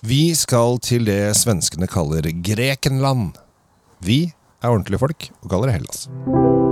Vi skal til det svenskene kaller Grekenland. Vi er ordentlige folk og kaller det Hellas.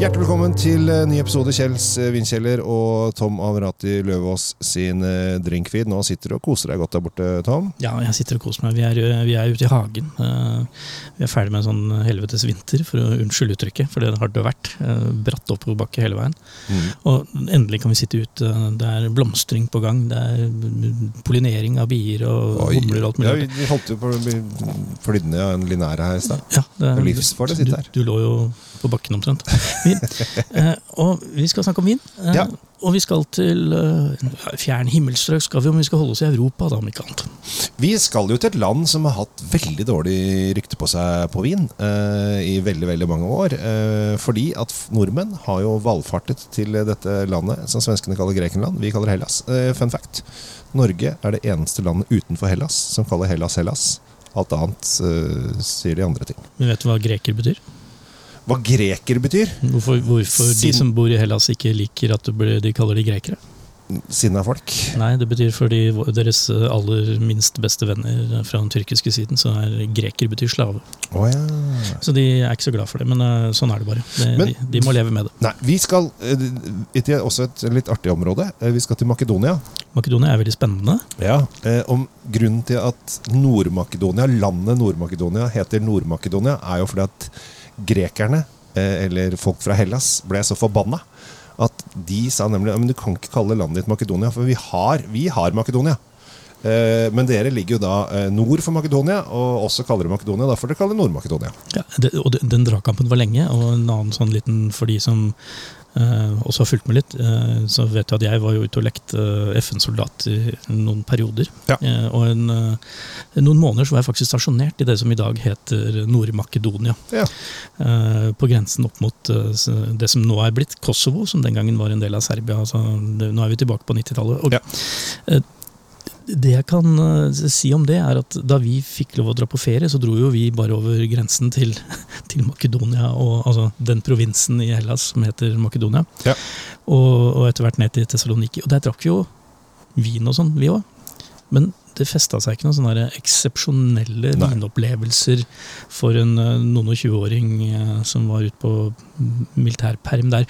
Hjertelig velkommen til eh, ny episode Kjells eh, Vindkjeller og Tom Averati Løvaas sin eh, drinkfeed. Nå sitter du og koser deg godt der borte, Tom. Ja, jeg sitter og koser meg. Vi er, vi er ute i hagen. Vi er ferdig med en sånn helvetes vinter, for å unnskylde uttrykket, for det har det vært. Bratt oppoverbakke hele veien. Mm. Og endelig kan vi sitte ute. Det er blomstring på gang. Det er pollinering av bier og Oi. humler og alt Ja, mulig. vi vi holdt jo på å bli flydende av en linære her i stad. Ja, det Det er livsfarlig å sitte her. Du, du lå jo på bakken omtrent. Vi, eh, og vi skal snakke om vin. Eh, Ja. Og vi skal til eh, fjern himmelstrøk, skal vi, om vi skal holde oss i Europa, da, om ikke annet. Vi skal jo til et land som har hatt veldig dårlig rykte på seg på vin eh, i veldig veldig mange år. Eh, fordi at nordmenn har jo valfartet til dette landet som svenskene kaller Grekenland. Vi kaller Hellas. Eh, fun fact. Norge er det eneste landet utenfor Hellas som kaller Hellas Hellas. Alt annet sier de andre ting. Men vet du hva greker betyr? Hva greker betyr? Hvorfor, hvorfor de som bor i Hellas ikke liker at de kaller de grekere? Sinna folk. Nei, det betyr fordi deres aller minst beste venner fra den tyrkiske siden, så er greker betyr slave. Oh, ja. Så de er ikke så glad for det, men eh, sånn er det bare. De, Men- de, de må leve med det. Nei, vi skal eh, til også et litt artig område. Eh, Vi skal til Makedonia. Makedonia er veldig spennende. Ja, om Grunnen til at Nord-Makedonia, landet Nord-Makedonia heter Nord-Makedonia, er jo fordi at grekerne, eh, eller folk fra Hellas, ble så forbanna at de sa nemlig at du kan ikke kalle landet ditt Makedonia, for vi har, vi har Makedonia. Eh, men dere ligger jo da eh, nord for Makedonia, og også kaller det Makedonia. Da får dere Nord-Makedonia. Ja, og den dragkampen var lenge, og en annen sånn liten for de som eh, også har fulgt med litt, eh, så vet du at jeg var jo ute og lekte eh, FN-soldat i noen perioder. Ja. Og en, noen måneder så var jeg faktisk stasjonert i det som i dag heter Nord-Makedonia. Ja. På grensen opp mot det som nå er blitt Kosovo, som den gangen var en del av Serbia. Altså, nå er vi tilbake på 90-tallet. Og, Ja. Det jeg kan eh, si om det, er at da vi fikk lov å dra på ferie, så dro jo vi bare over grensen til, til Makedonia, og, altså den provinsen i Hellas som heter Makedonia. Ja. Og, og etter hvert ned til Tessaloniki. Og der drakk vi jo vin og sånn, vi òg. Men det festa seg ikke noen sånne eksepsjonelle vinopplevelser for en eh, noen og tjueåring eh, som var ute på militærperm der.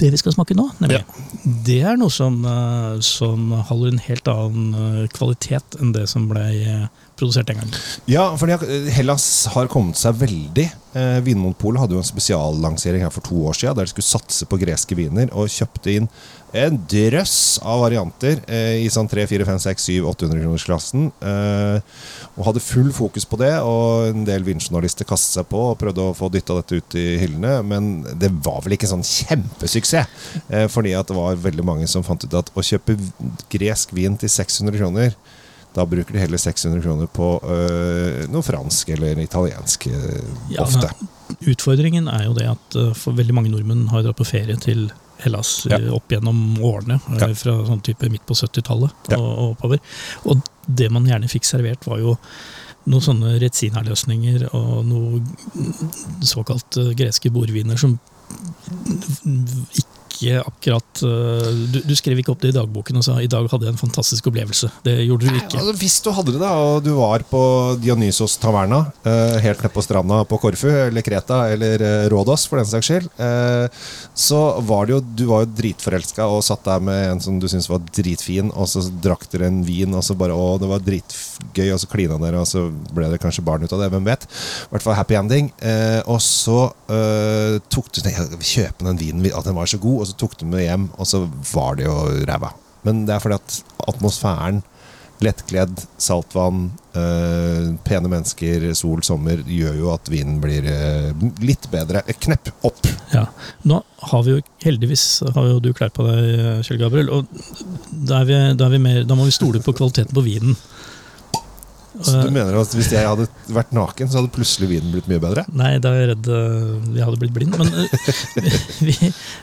Det vi skal smake nå, nemlig, det er noe som, eh, som holder en helt annen eh, kvalitet enn det som ble eh, produsert den gangen. Ja, fordi eh, Hellas har kommet seg veldig. Eh, Vinmonopolet hadde jo en spesiallansering her for to år siden der de skulle satse på greske viner, og kjøpte inn en drøss av varianter eh, i sånn 3, 4, 5, 6, 7, 800 kronersklassen. Eh, og hadde full fokus på det, og en del vinjournalister kastet seg på og prøvde å få dytta dette ut i hyllene, men det var vel ikke sånn kjempesuksess. Eh, fordi at det var veldig mange som fant ut at å kjøpe gresk vin til 600 kroner da bruker de heller 600 kroner på øh, noe fransk eller italiensk øh, Ja, ofte. Utfordringen er jo det at eh, for veldig mange nordmenn har dratt på ferie til Hellas Ja. eh, opp gjennom årene, Ja. fra sånn type midt på 70-tallet Ja. og, og oppover. Og det man gjerne fikk servert, var jo noen sånne Retsina-løsninger og noen såkalt greske bordviner som ikke akkurat eh, du, du skrev ikke opp det i dagboken og sa i dag hadde jeg en fantastisk opplevelse. Det gjorde du ikke. Altså, hvis du hadde det, da, og du var på Dionysos taverna, øh, helt nede på stranda på Korfu, eller Kreta, eller øh, Rådos, for den saks skyld, så var det jo Du var jo dritforelska og satt der med en som du syntes var dritfin, og så drakk dere en vin, og så bare Å, det var dritgøy, og så klina dere, og så ble det kanskje barn ut av det, hvem vet? I hvert fall happy ending. Eh, og så tok du kjøpe den vinen, at den var så god, og så tok de det hjem, og så var det jo ræva. Men det er fordi at atmosfæren Lettkledd, saltvann, øh, pene mennesker, sol, sommer gjør jo at vinen blir øh, litt bedre. Knepp opp. Ja. Nå har vi jo heldigvis har jo du klær på deg, Kjell Gabriel. Og da, vi, da, er mer, da må vi stole på kvaliteten på vinen. Så du mener at hvis jeg hadde vært naken, så hadde plutselig vinen blitt mye bedre? Nei, da er jeg redd eh, jeg hadde blitt blind. Men eh, vi,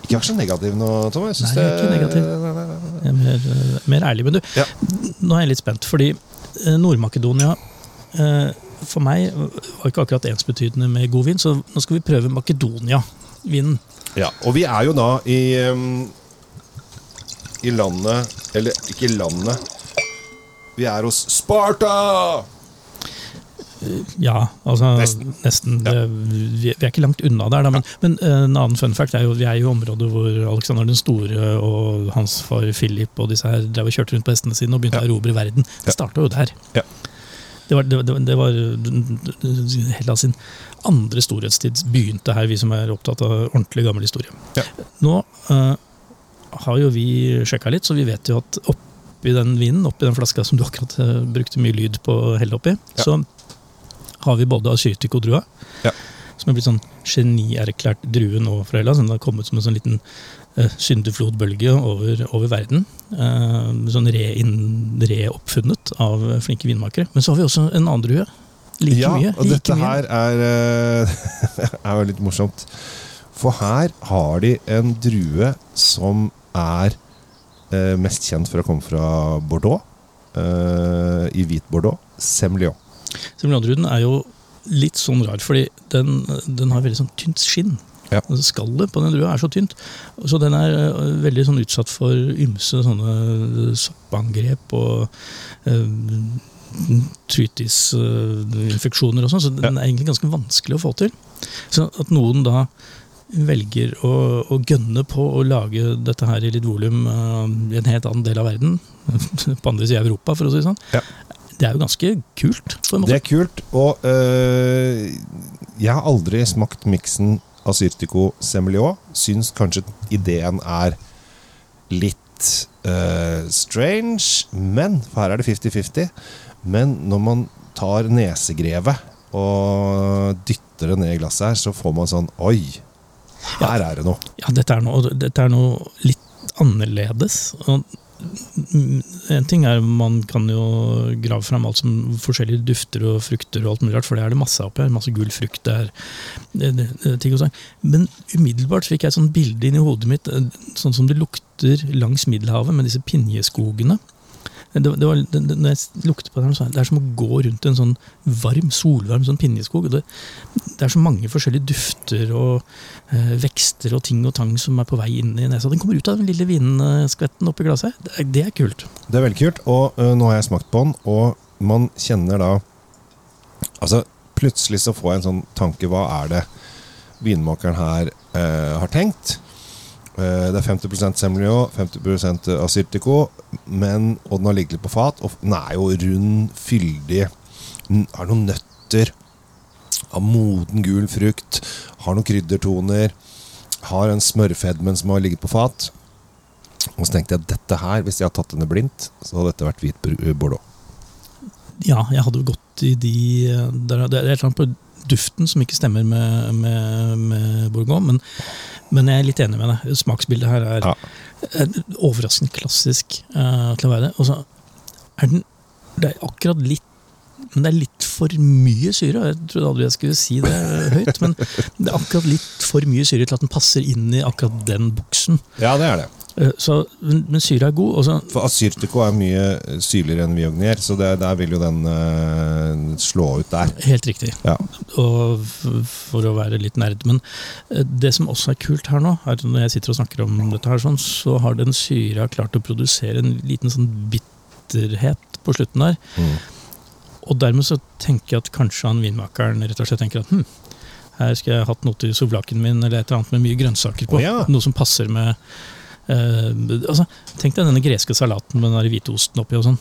Ikke vær så negativ nå, Tom. Jeg synes Nei, jeg er ikke negativ. Nei, nei, nei. jeg er mer, eh, mer ærlig. Men du, Ja. nå er jeg litt spent, fordi eh, Nord-Makedonia eh, for meg var ikke akkurat ensbetydende med god vin, så nå skal vi prøve Makedonia-vinen. Ja, og vi er jo da i um, I landet Eller ikke i landet. Vi er hos Sparta! Ja, altså Nesten. nesten. ja. vi, er ikke langt unna der, da. Men, men eh, en annen fun fact er jo vi er i området hvor Alexander den store og hans far Philip og disse her drev og kjørte rundt på hestene sine og begynte Ja. å erobre verden. Det starta jo der. Ja. Det var, det, var- det var Hellas sin andre storhetstid begynte her, vi som er opptatt av ordentlig gammel historie. Ja. Nå uh, har jo vi sjekka litt, så vi vet jo at oppi den vinen, oppi den flaska som du akkurat eh, brukte mye lyd på å helle oppi, Ja. så har vi både Asyrtiko-drua, Ja. som er blitt sånn genierklært drue nå fra Hellas. Den har kommet som en sånn liten uh, syndeflodbølge over, over verden. Uh, sånn reoppfunnet av flinke vinmakere. Men så har vi også en annen drue. Like ja, mye. og like dette mye. her er, uh, er jo litt morsomt. For her har de en drue som er eh, mest kjent for å komme fra Bordeaux. eh, I hvit Bordeaux. Semillon. Semillondruden er jo litt sånn rar, fordi den, den har veldig sånn tynt skinn. Ja. Altså Skallet på den drua er så tynt, så den er øh, veldig sånn utsatt for ymse sånne soppangrep og eh, trytisinfeksjoner og sånn, så den er egentlig ganske vanskelig å få til. Så at noen da velger å, å gønne på å lage dette her i litt volum uh, i en helt annen del av verden, på andre siden av Europa, for å si det sånn, Ja. det er jo ganske kult. på en måte. Det er kult. Og øh, jeg har aldri smakt miksen Asyrtico Semillon. Syns kanskje ideen er litt øh, strange, men for her er det 50-50. Men når man tar nesegrevet og dytter det ned i glasset her, så får man sånn Oi, her er det noe. Ja, dette er noe, dette er noe litt annerledes. Og en ting er Man kan jo grave fram alt som forskjellige dufter og frukter, og alt mulig rart, for det er det masse oppi her. Masse gul frukt. Det er, det, det, det, ting og sånn. Men umiddelbart fikk jeg et sånt bilde inn i hodet mitt, sånn som det lukter langs Middelhavet, med disse pinjeskogene. Det, det var, det, når jeg lukter på den, så er det er som å gå rundt en sånn varm, solvarm sånn pinjeskog. Det, er så mange forskjellige dufter og eh, vekster og ting og tang som er på vei inn i nesa. Den kommer ut av den lille vinskvetten oppi glasset. Det, det er kult. Det er veldig kult, og øh, nå har jeg smakt på den, og man kjenner da Altså, plutselig så får jeg en sånn tanke Hva er det vinmakeren her øh, har tenkt? Eh, det er 50% Semillon, 50% Asyrtico, men, og den har ligget litt på fat. Og den er jo rund, fyldig. Den har noen nøtter. Har moden, gul frukt. Har noen kryddertoner. Har en smørfedmen som har ligget på fat. Og så tenkte jeg dette her, hvis jeg hadde tatt denne blindt, så hadde dette vært hvit br- Bordeaux. Ja, jeg hadde jo gått i de der, Det er et eller annet på duften som ikke stemmer med, med, med Bourgogne, men, men jeg er litt enig med deg. Smaksbildet her er, Ja. Er overraskende klassisk uh, til å være det. Og så er den Det er akkurat litt men det er litt for mye syre. Jeg trodde aldri jeg skulle si det høyt, men det er akkurat litt for mye syre til at den passer inn i akkurat den buksen. Ja, det er det. Eh, Så, men, syre er god. Også. For Asyrtiko er mye syrligere enn Viognier, så det, der vil jo den uh, slå ut der. Helt riktig. Ja. Og for å være litt nerd. Men eh, det som også er kult her nå, er at når jeg sitter og snakker om dette, her sånn, så har den syra klart å produsere en liten sånn bitterhet på slutten der. Mm. Og dermed så tenker jeg at kanskje han vinmakeren rett og slett tenker at hm, her skal jeg hatt noe til sovlaken min, eller et eller annet med mye grønnsaker på. Oh, ja. Noe som passer med eh, altså, Tenk deg denne greske salaten med den hvitosten oppi og sånn.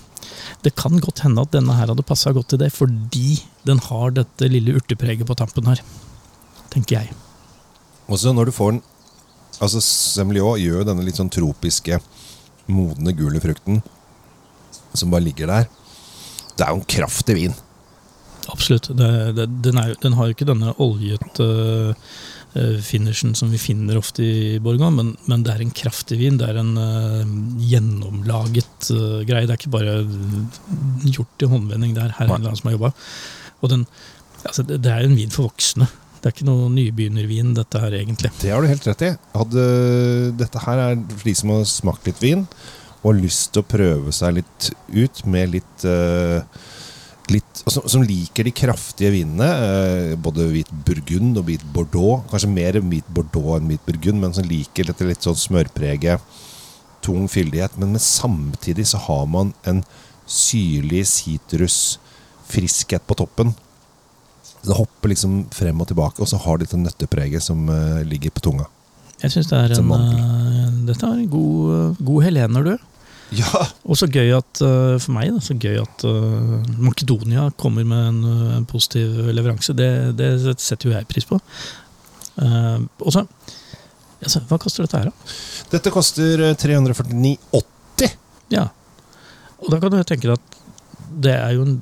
Det kan godt hende at denne her hadde passa godt til det, fordi den har dette lille urtepreget på tampen her. Tenker jeg. Og så når du får den Altså Semillon gjør jo denne litt sånn tropiske, modne gule frukten som bare ligger der. Det er jo en kraftig vin. Absolutt. Det, det, den, er, den har jo ikke denne oljete eh, finishen som vi finner ofte i Borgon, men, men det er en kraftig vin. Det er en uh, gjennomlaget uh, greie. Det er ikke bare gjort i håndvending. Det er her en som har jobba. Altså, det, det er en vin for voksne. Det er ikke noe nybegynnervin, dette her, egentlig. Det har du helt rett i. Hadde, dette her er for de som har smakt litt vin og har lyst til å prøve seg litt ut med litt, eh, litt, som, som liker de kraftige vinene. Eh, både hvit burgund og hvit bordeaux. Kanskje mer hvit bordeaux enn hvit burgund, men som liker dette litt sånn smørpreget. Tung fyldighet. Men med samtidig så har man en syrlig sitrusfriskhet på toppen. Det hopper liksom frem og tilbake, og så har det dette nøttepreget som eh, ligger på tunga. Jeg syns det er en, eh, dette er en god, god helener, du. Ja! Og så gøy at, eh, for meg, da, så gøy at eh, Makedonia kommer med en, eh, en positiv leveranse. Det, det setter jo jeg pris på. Uh, og så altså, Hva koster dette her, da? Dette koster eh, 349,80. Ja. Og da kan du tenke deg at det er jo en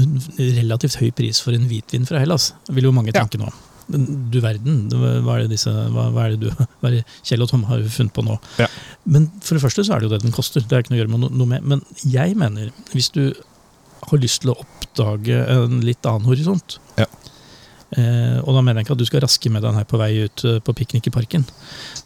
en relativt høy pris for en hvitvin fra Hellas, vil jo mange Ja. tenke nå. Du verden, hva er det, disse, hva, hva er det du, hva er det Kjell og Tom har funnet på nå? Ja. Men for det første så er det jo det den koster. Det er ikke noe å gjøre med noe med. Men jeg mener, hvis du har lyst til å oppdage en litt annen horisont Ja. eh, Og da mener jeg ikke at du skal raske med den her på vei ut eh, på piknik i parken.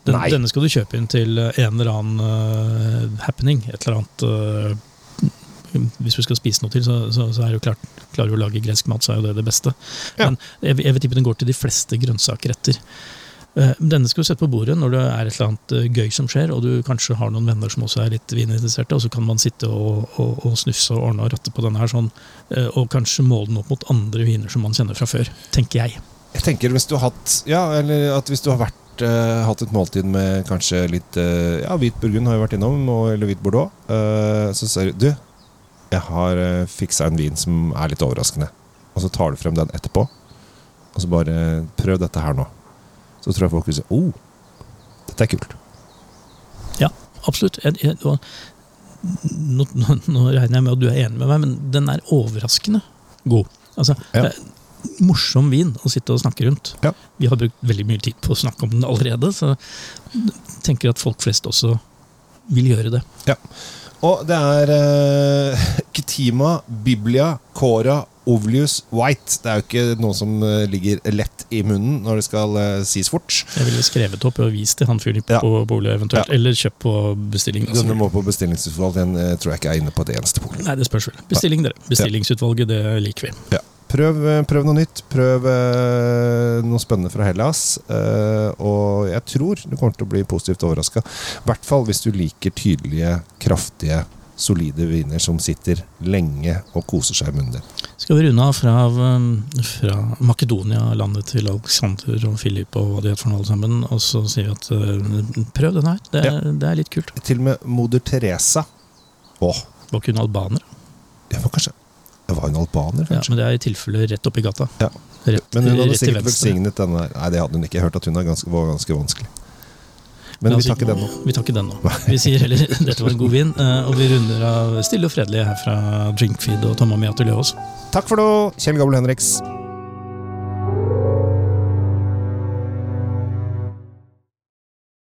Den, denne skal du kjøpe inn til eh, en eller annen uh, happening. Et eller annet uh, Hvis du skal spise noe til, så, så, så er det jo klart Klarer du å lage gresk mat, så er jo det det beste. Ja. Men jeg, jeg vil tippe den går til de fleste grønnsakerretter. Eh, Denne skal du sette på bordet når det er et eller annet eh, gøy som skjer, og du kanskje har noen venner som også er litt vininteresserte, og så kan man sitte og, og, og snufse og ordne og ratte på denne her sånn, eh, og kanskje måle den opp mot andre viner som man kjenner fra før, tenker jeg. Jeg tenker hvis du har hatt Ja, eller at hvis du har vært uh, hatt et måltid med kanskje litt uh, Ja, hvit burgund har vi vært innom, og, eller hvit bordeaux. Uh, så sier du Du, jeg har uh, fiksa en vin som er litt overraskende. Og så tar du frem den etterpå, og så bare prøv dette her nå. Så tror jeg folk vil si oh, dette er kult. Ja, absolutt. Jeg, jeg, og, nå, nå, nå regner jeg med at du er enig med meg, men den er overraskende god. Altså, Ja. det er Morsom vin å sitte og snakke rundt. Ja. Vi har brukt veldig mye tid på å snakke om den allerede, så jeg tenker at folk flest også vil gjøre det. Ja. Og det er uh, Ketima, Biblia, Cora, Ovlius, White. Det er jo ikke noe som eh, ligger lett i munnen når det skal eh, sies fort. Jeg ville skrevet opp og vist til han fyren på Ja. polet eventuelt, Ja. eller kjøpt på bestilling. altså. Denne må på bestillingsutvalg. Den eh, tror jeg ikke er inne på et eneste pol. Nei, det spørs vel. Bestilling, dere. Bestillingsutvalget, det liker vi. Prøv, eh, prøv noe nytt. Prøv noe spennende fra Hellas. og jeg tror du kommer til å bli positivt overraska. I hvert fall hvis du liker tydelige, kraftige, solide viner som sitter lenge og koser seg i munnen din. Skal vi runde av fra, um, fra Makedonia, landet til Alexander og Philip og hva de heter for noe alle sammen, og så sier vi at uh, prøv den her. Det er, det er litt kult. Til og med moder Teresa. Åh. Var ikke hun albaner? jeg var kanskje jeg Var hun albaner, kanskje. Ja, men det er i tilfelle rett oppi gata. Ja. Rett, Men hun hadde sikkert velsignet denne. Nei, det hadde hun ikke. Jeg hørte at hun var ganske, var ganske vanskelig. Men vi tar ikke den nå. Vi tar ikke den nå. Vi sier heller dette var en god vin, uh, og vi runder av stille og fredelig her fra Drinkfeed og Tom Løvaas. Takk for nå, Kjell Gabel Henriks.